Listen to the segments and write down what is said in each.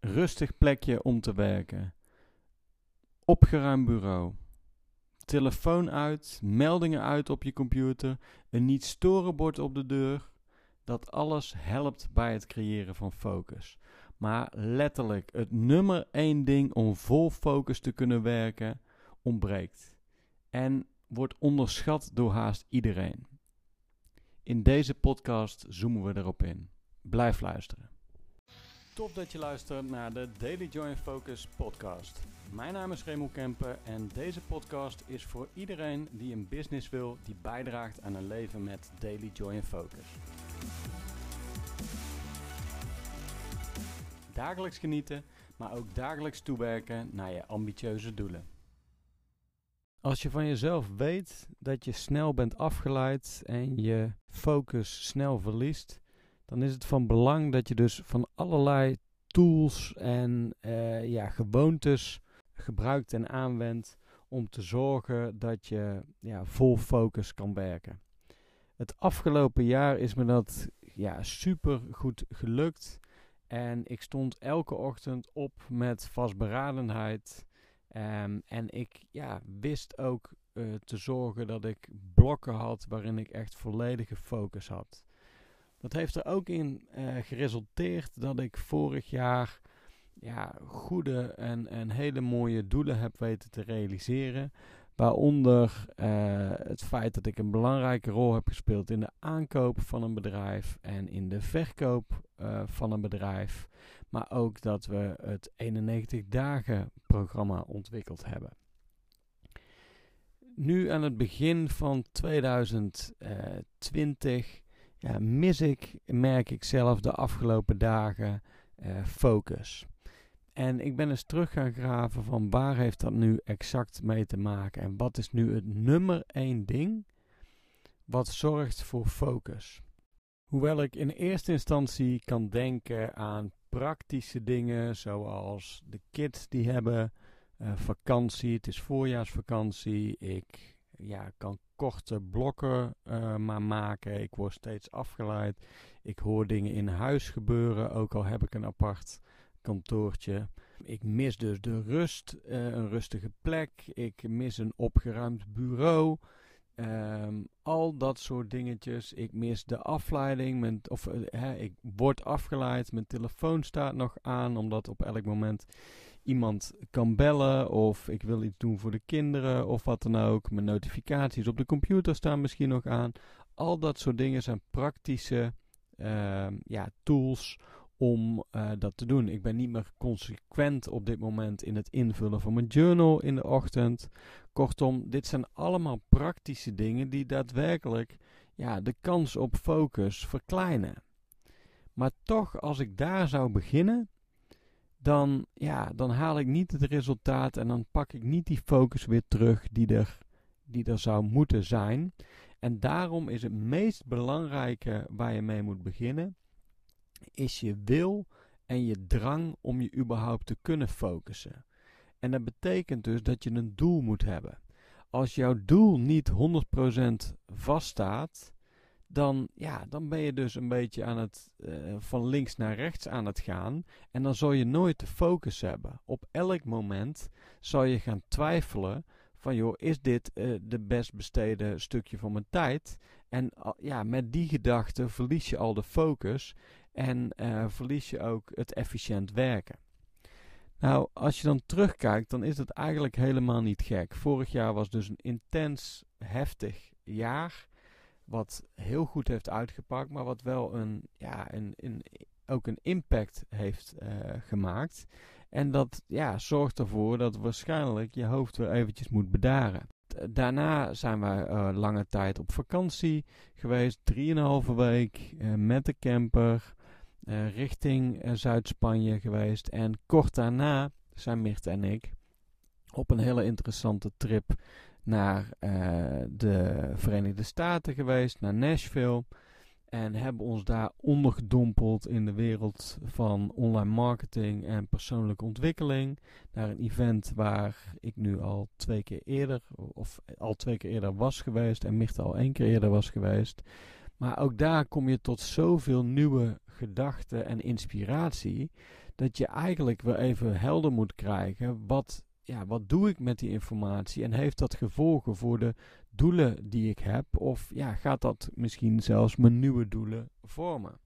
rustig plekje om te werken, opgeruimd bureau, telefoon uit, meldingen uit op je computer, een niet storen bord op de deur. Dat alles helpt bij het creëren van focus. Maar letterlijk, het nummer één ding om vol focus te kunnen werken ontbreekt. En wordt onderschat door haast iedereen. In deze podcast zoomen we erop in. Blijf luisteren. Tof dat je luistert naar de Daily Joy Focus podcast. Mijn naam is Remo Kempen en deze podcast is voor iedereen die een business wil die bijdraagt aan een leven met Daily Joy and Focus. Dagelijks genieten, maar ook dagelijks toewerken naar je ambitieuze doelen. Als je van jezelf weet dat je snel bent afgeleid en je focus snel verliest, dan is het van belang dat je dus van allerlei tools en uh, ja, gewoontes gebruikt en aanwendt om te zorgen dat je ja, vol focus kan werken. Het afgelopen jaar is me dat ja, super goed gelukt. En ik stond elke ochtend op met vastberadenheid. Um, en ik ja, wist ook uh, te zorgen dat ik blokken had waarin ik echt volledige focus had. Dat heeft er ook in uh, geresulteerd dat ik vorig jaar ja, goede en, en hele mooie doelen heb weten te realiseren. Waaronder uh, het feit dat ik een belangrijke rol heb gespeeld in de aankoop van een bedrijf en in de verkoop uh, van een bedrijf. Maar ook dat we het 91 dagen programma ontwikkeld hebben. Nu aan het begin van 2020 ja, mis ik, merk ik zelf de afgelopen dagen, uh, focus. En ik ben eens terug gaan graven van waar heeft dat nu exact mee te maken en wat is nu het nummer één ding wat zorgt voor focus. Hoewel ik in eerste instantie kan denken aan praktische dingen zoals de kids die hebben uh, vakantie, het is voorjaarsvakantie, ik ja, kan korte blokken uh, maar maken, ik word steeds afgeleid, ik hoor dingen in huis gebeuren, ook al heb ik een apart kantoortje. Ik mis dus de rust, uh, een rustige plek. Ik mis een opgeruimd bureau. Um, al dat soort dingetjes. Ik mis de afleiding. Of hè, ik word afgeleid. Mijn telefoon staat nog aan, omdat op elk moment iemand kan bellen. Of ik wil iets doen voor de kinderen, of wat dan ook. Mijn notificaties op de computer staan misschien nog aan. Al dat soort dingen zijn praktische uh, ja, tools om uh, dat te doen. Ik ben niet meer consequent op dit moment in het invullen van mijn journal in de ochtend. Kortom, dit zijn allemaal praktische dingen die daadwerkelijk ja, de kans op focus verkleinen. Maar toch, als ik daar zou beginnen, dan, ja, dan haal ik niet het resultaat en dan pak ik niet die focus weer terug die er, die er zou moeten zijn. En daarom is het meest belangrijke waar je mee moet beginnen, is je wil en je drang om je überhaupt te kunnen focussen. En dat betekent dus dat je een doel moet hebben. Als jouw doel niet 100% vaststaat, dan, ja, dan ben je dus een beetje aan het, uh, van links naar rechts aan het gaan. En dan zal je nooit de focus hebben. Op elk moment zal je gaan twijfelen van joh, is dit uh, de best besteden stukje van mijn tijd? En ja, met die gedachte verlies je al de focus en uh, verlies je ook het efficiënt werken. Nou, als je dan terugkijkt, dan is het eigenlijk helemaal niet gek. Vorig jaar was dus een intens, heftig jaar. Wat heel goed heeft uitgepakt, maar wat wel een, ja, een, ook een impact heeft uh, gemaakt. En dat ja, zorgt ervoor dat waarschijnlijk je hoofd weer eventjes moet bedaren. Daarna zijn we uh, lange tijd op vakantie geweest, drieënhalve week uh, met de camper richting Zuid-Spanje geweest. En kort daarna zijn Mirt en ik op een hele interessante trip naar uh, de Verenigde Staten geweest, naar Nashville. En hebben ons daar ondergedompeld in de wereld van online marketing en persoonlijke ontwikkeling. Naar een event waar ik nu al twee keer eerder, of al twee keer eerder was geweest en Micht al één keer eerder was geweest. Maar ook daar kom je tot zoveel nieuwe gedachten en inspiratie. dat je eigenlijk wel even helder moet krijgen. Wat, ja, wat doe ik met die informatie? En heeft dat gevolgen voor de doelen die ik heb? Of ja, gaat dat misschien zelfs mijn nieuwe doelen vormen?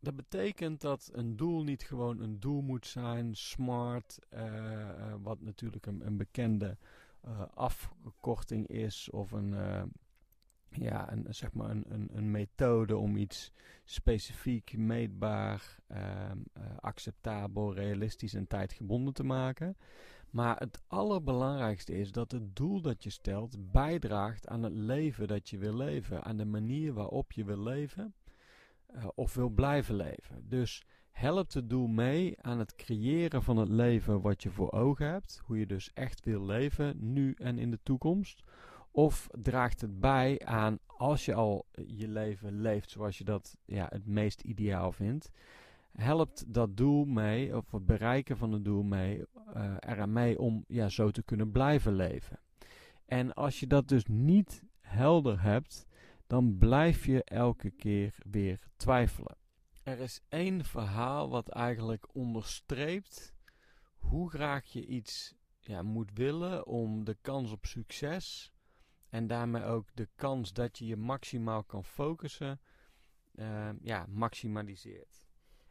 Dat betekent dat een doel niet gewoon een doel moet zijn, smart, uh, wat natuurlijk een, een bekende uh, afkorting is, of een, ja, een, zeg maar een, een, een, methode om iets specifiek, meetbaar, ehm, acceptabel, realistisch en tijdgebonden te maken. Maar het allerbelangrijkste is dat het doel dat je stelt bijdraagt aan het leven dat je wil leven, aan de manier waarop je wil leven uh, of wil blijven leven. Dus helpt het doel mee aan het creëren van het leven wat je voor ogen hebt, hoe je dus echt wil leven, nu en in de toekomst. Of draagt het bij aan als je al je leven leeft zoals je dat ja, het meest ideaal vindt, helpt dat doel mee, of het bereiken van het doel mee, uh, eraan mee om ja, zo te kunnen blijven leven. En als je dat dus niet helder hebt, dan blijf je elke keer weer twijfelen. Er is één verhaal wat eigenlijk onderstreept hoe graag je iets ja, moet willen om de kans op succes en daarmee ook de kans dat je je maximaal kan focussen, uh, ja, maximaliseert.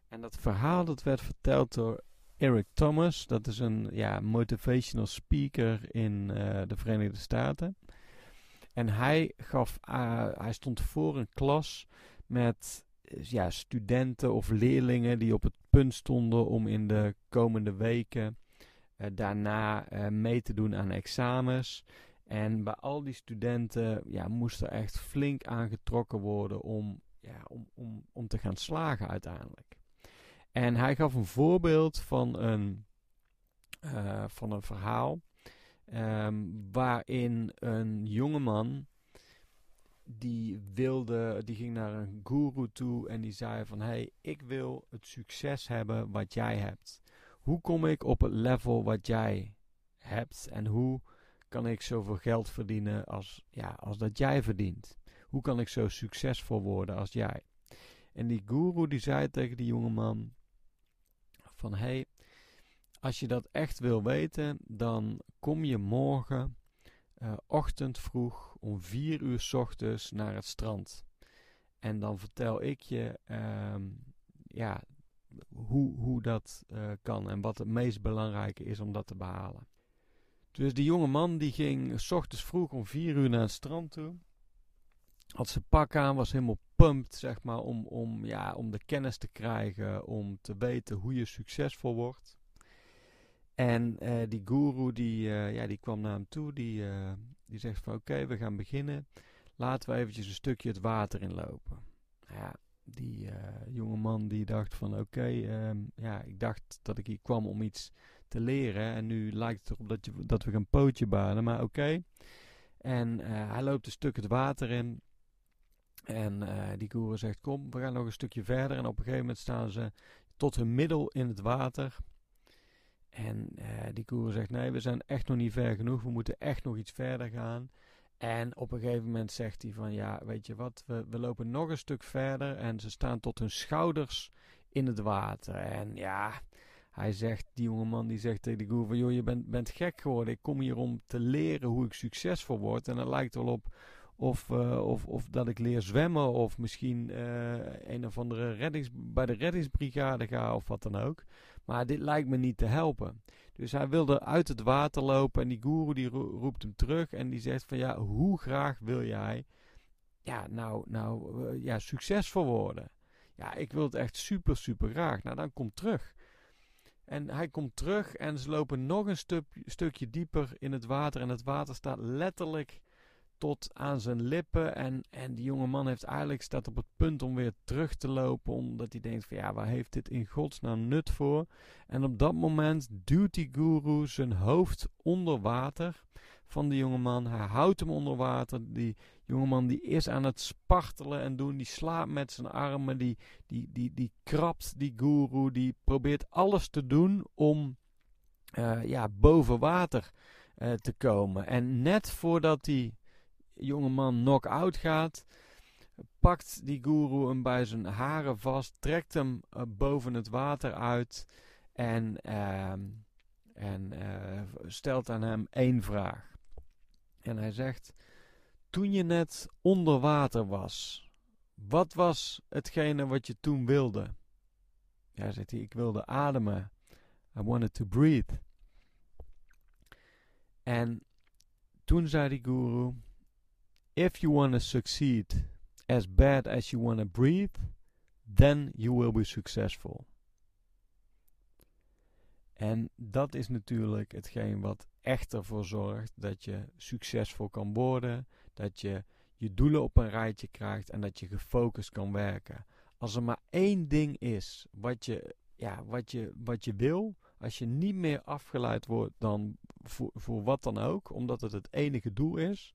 En dat verhaal dat werd verteld door Eric Thomas, dat is een ja, motivational speaker in uh, de Verenigde Staten. En hij, gaf, uh, hij stond voor een klas met ja, studenten of leerlingen die op het punt stonden om in de komende weken daarna mee te doen aan examens. En bij al die studenten ja, moest er echt flink aangetrokken worden om, ja, om, om, om te gaan slagen uiteindelijk. En hij gaf een voorbeeld van een, uh, van een verhaal Um, waarin een jongeman die wilde, die ging naar een guru toe en die zei van hey, ik wil het succes hebben wat jij hebt. Hoe kom ik op het level wat jij hebt en hoe kan ik zoveel geld verdienen als, ja, als dat jij verdient? Hoe kan ik zo succesvol worden als jij? En die guru die zei tegen die jongeman van hey, als je dat echt wil weten, dan kom je morgen uh, ochtend vroeg om 4 uur s ochtends naar het strand. En dan vertel ik je uh, ja, hoe, hoe dat uh, kan en wat het meest belangrijke is om dat te behalen. Dus die jonge man die ging s ochtends vroeg om 4 uur naar het strand toe. Had zijn pak aan, was helemaal pumped, zeg maar, om, om, ja, om de kennis te krijgen, om te weten hoe je succesvol wordt. En uh, die guru die, uh, ja, die kwam naar hem toe, die, uh, die zegt van oké, we gaan beginnen. Laten we eventjes een stukje het water inlopen. Ja, die jonge man die dacht van oké, um, ja, ik dacht dat ik hier kwam om iets te leren. En nu lijkt het erop dat, je, dat we gaan pootje banen, maar oké. En hij loopt een stuk het water in. En die guru zegt kom, we gaan nog een stukje verder. En op een gegeven moment staan ze tot hun middel in het water. En uh, die koer zegt: Nee, we zijn echt nog niet ver genoeg. We moeten echt nog iets verder gaan. En op een gegeven moment zegt hij: Van ja, weet je wat, we, we lopen nog een stuk verder. En ze staan tot hun schouders in het water. En ja, hij zegt, die jongeman die zegt tegen de koer: van, Joh, je bent, bent gek geworden. Ik kom hier om te leren hoe ik succesvol word. En het lijkt wel op of, uh, of, of dat ik leer zwemmen. Of misschien uh, een of andere reddings, bij de reddingsbrigade ga of wat dan ook. Maar dit lijkt me niet te helpen. Dus hij wilde uit het water lopen en die guru die roept hem terug en die zegt van ja, hoe graag wil jij ja, nou, nou, uh, ja, succesvol worden? Ja, ik wil het echt super, super graag. Nou, dan kom terug. En hij komt terug en ze lopen nog een stuk, stukje dieper in het water. En het water staat letterlijk tot aan zijn lippen. En, en die jonge man heeft eigenlijk staat op het punt om weer terug te lopen. Omdat hij denkt van ja, waar heeft dit in godsnaam nut voor? En op dat moment duwt die guru zijn hoofd onder water van die jonge man. Hij houdt hem onder water. Die jongeman die is aan het spartelen en doen. Die slaapt met zijn armen. Die, die, die, die krabt die guru. Die probeert alles te doen om uh, ja, boven water uh, te komen. En net voordat hij jongeman knock-out gaat, pakt die guru hem bij zijn haren vast, trekt hem eh, boven het water uit en, ehm, en uh, stelt aan hem één vraag. En hij zegt: Toen je net onder water was, wat was hetgene wat je toen wilde? Ja, zegt hij: Ik wilde ademen. I wanted to breathe. En toen zei die guru: If you want to succeed as bad as you want to breathe, then you will be successful. En dat is natuurlijk hetgeen wat echt ervoor zorgt dat je succesvol kan worden, dat je je doelen op een rijtje krijgt en dat je gefocust kan werken. Als er maar één ding is wat je, ja, wat je, wat je wil, als je niet meer afgeleid wordt dan voor, voor wat dan ook, omdat het het enige doel is.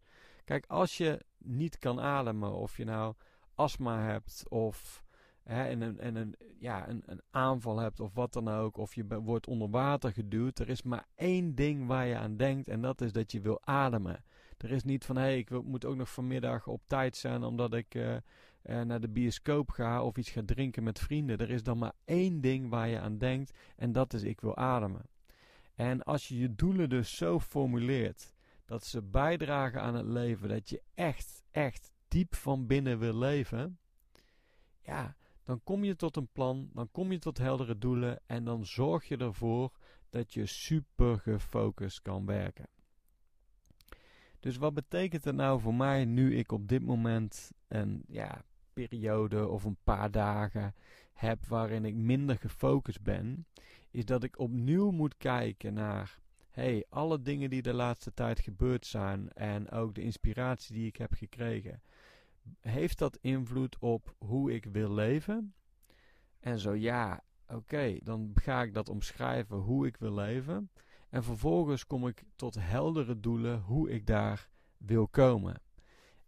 Kijk, als je niet kan ademen, of je nou astma hebt of hè, en een, en een, ja, een, een aanval hebt of wat dan ook, of je wordt onder water geduwd, er is maar één ding waar je aan denkt en dat is dat je wil ademen. Er is niet van hé, hey, ik moet ook nog vanmiddag op tijd zijn omdat ik uh, naar de bioscoop ga of iets ga drinken met vrienden. Er is dan maar één ding waar je aan denkt en dat is ik wil ademen. En als je je doelen dus zo formuleert dat ze bijdragen aan het leven, dat je echt, echt diep van binnen wil leven, ja, dan kom je tot een plan, dan kom je tot heldere doelen en dan zorg je ervoor dat je super gefocust kan werken. Dus wat betekent het nou voor mij nu ik op dit moment een ja, periode of een paar dagen heb waarin ik minder gefocust ben, is dat ik opnieuw moet kijken naar hey, alle dingen die de laatste tijd gebeurd zijn en ook de inspiratie die ik heb gekregen, heeft dat invloed op hoe ik wil leven? En zo ja, oké, dan ga ik dat omschrijven hoe ik wil leven. En vervolgens kom ik tot heldere doelen hoe ik daar wil komen.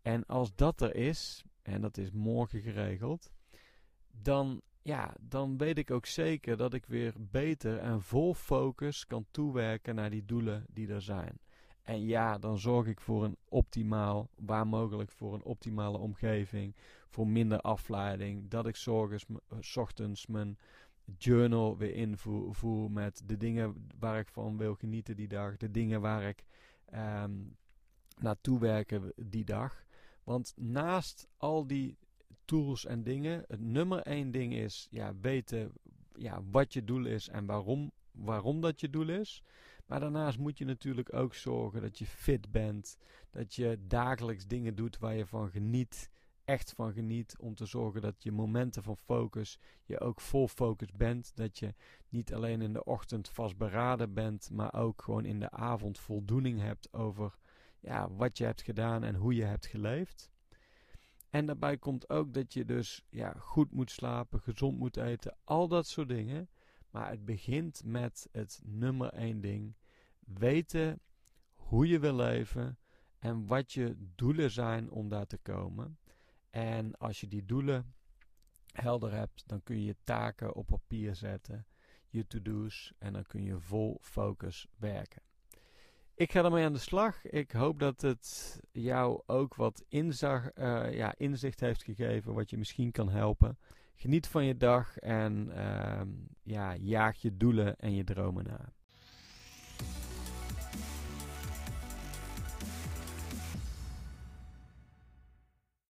En als dat er is, en dat is morgen geregeld, dan, ja, dan weet ik ook zeker dat ik weer beter en vol focus kan toewerken naar die doelen die er zijn. En ja, dan zorg ik voor een optimaal, waar mogelijk voor een optimale omgeving, voor minder afleiding. Dat ik zorgens, s ochtends mijn journal weer invoer met de dingen waar ik van wil genieten die dag, de dingen waar ik um, naartoe werken die dag. Want naast al die tools en dingen, het nummer één ding is ja, weten ja, wat je doel is en waarom, waarom dat je doel is. Maar daarnaast moet je natuurlijk ook zorgen dat je fit bent. Dat je dagelijks dingen doet waar je van geniet. Echt van geniet. Om te zorgen dat je momenten van focus je ook vol focus bent. Dat je niet alleen in de ochtend vastberaden bent. Maar ook gewoon in de avond voldoening hebt over ja, wat je hebt gedaan en hoe je hebt geleefd. En daarbij komt ook dat je dus ja, goed moet slapen, gezond moet eten. Al dat soort dingen. Maar het begint met het nummer één ding. Weten hoe je wil leven en wat je doelen zijn om daar te komen. En als je die doelen helder hebt, dan kun je je taken op papier zetten, je to-do's en dan kun je vol focus werken. Ik ga ermee aan de slag. Ik hoop dat het jou ook wat uh, ja, inzicht heeft gegeven, wat je misschien kan helpen. Geniet van je dag en uh, ja, jaag je doelen en je dromen na.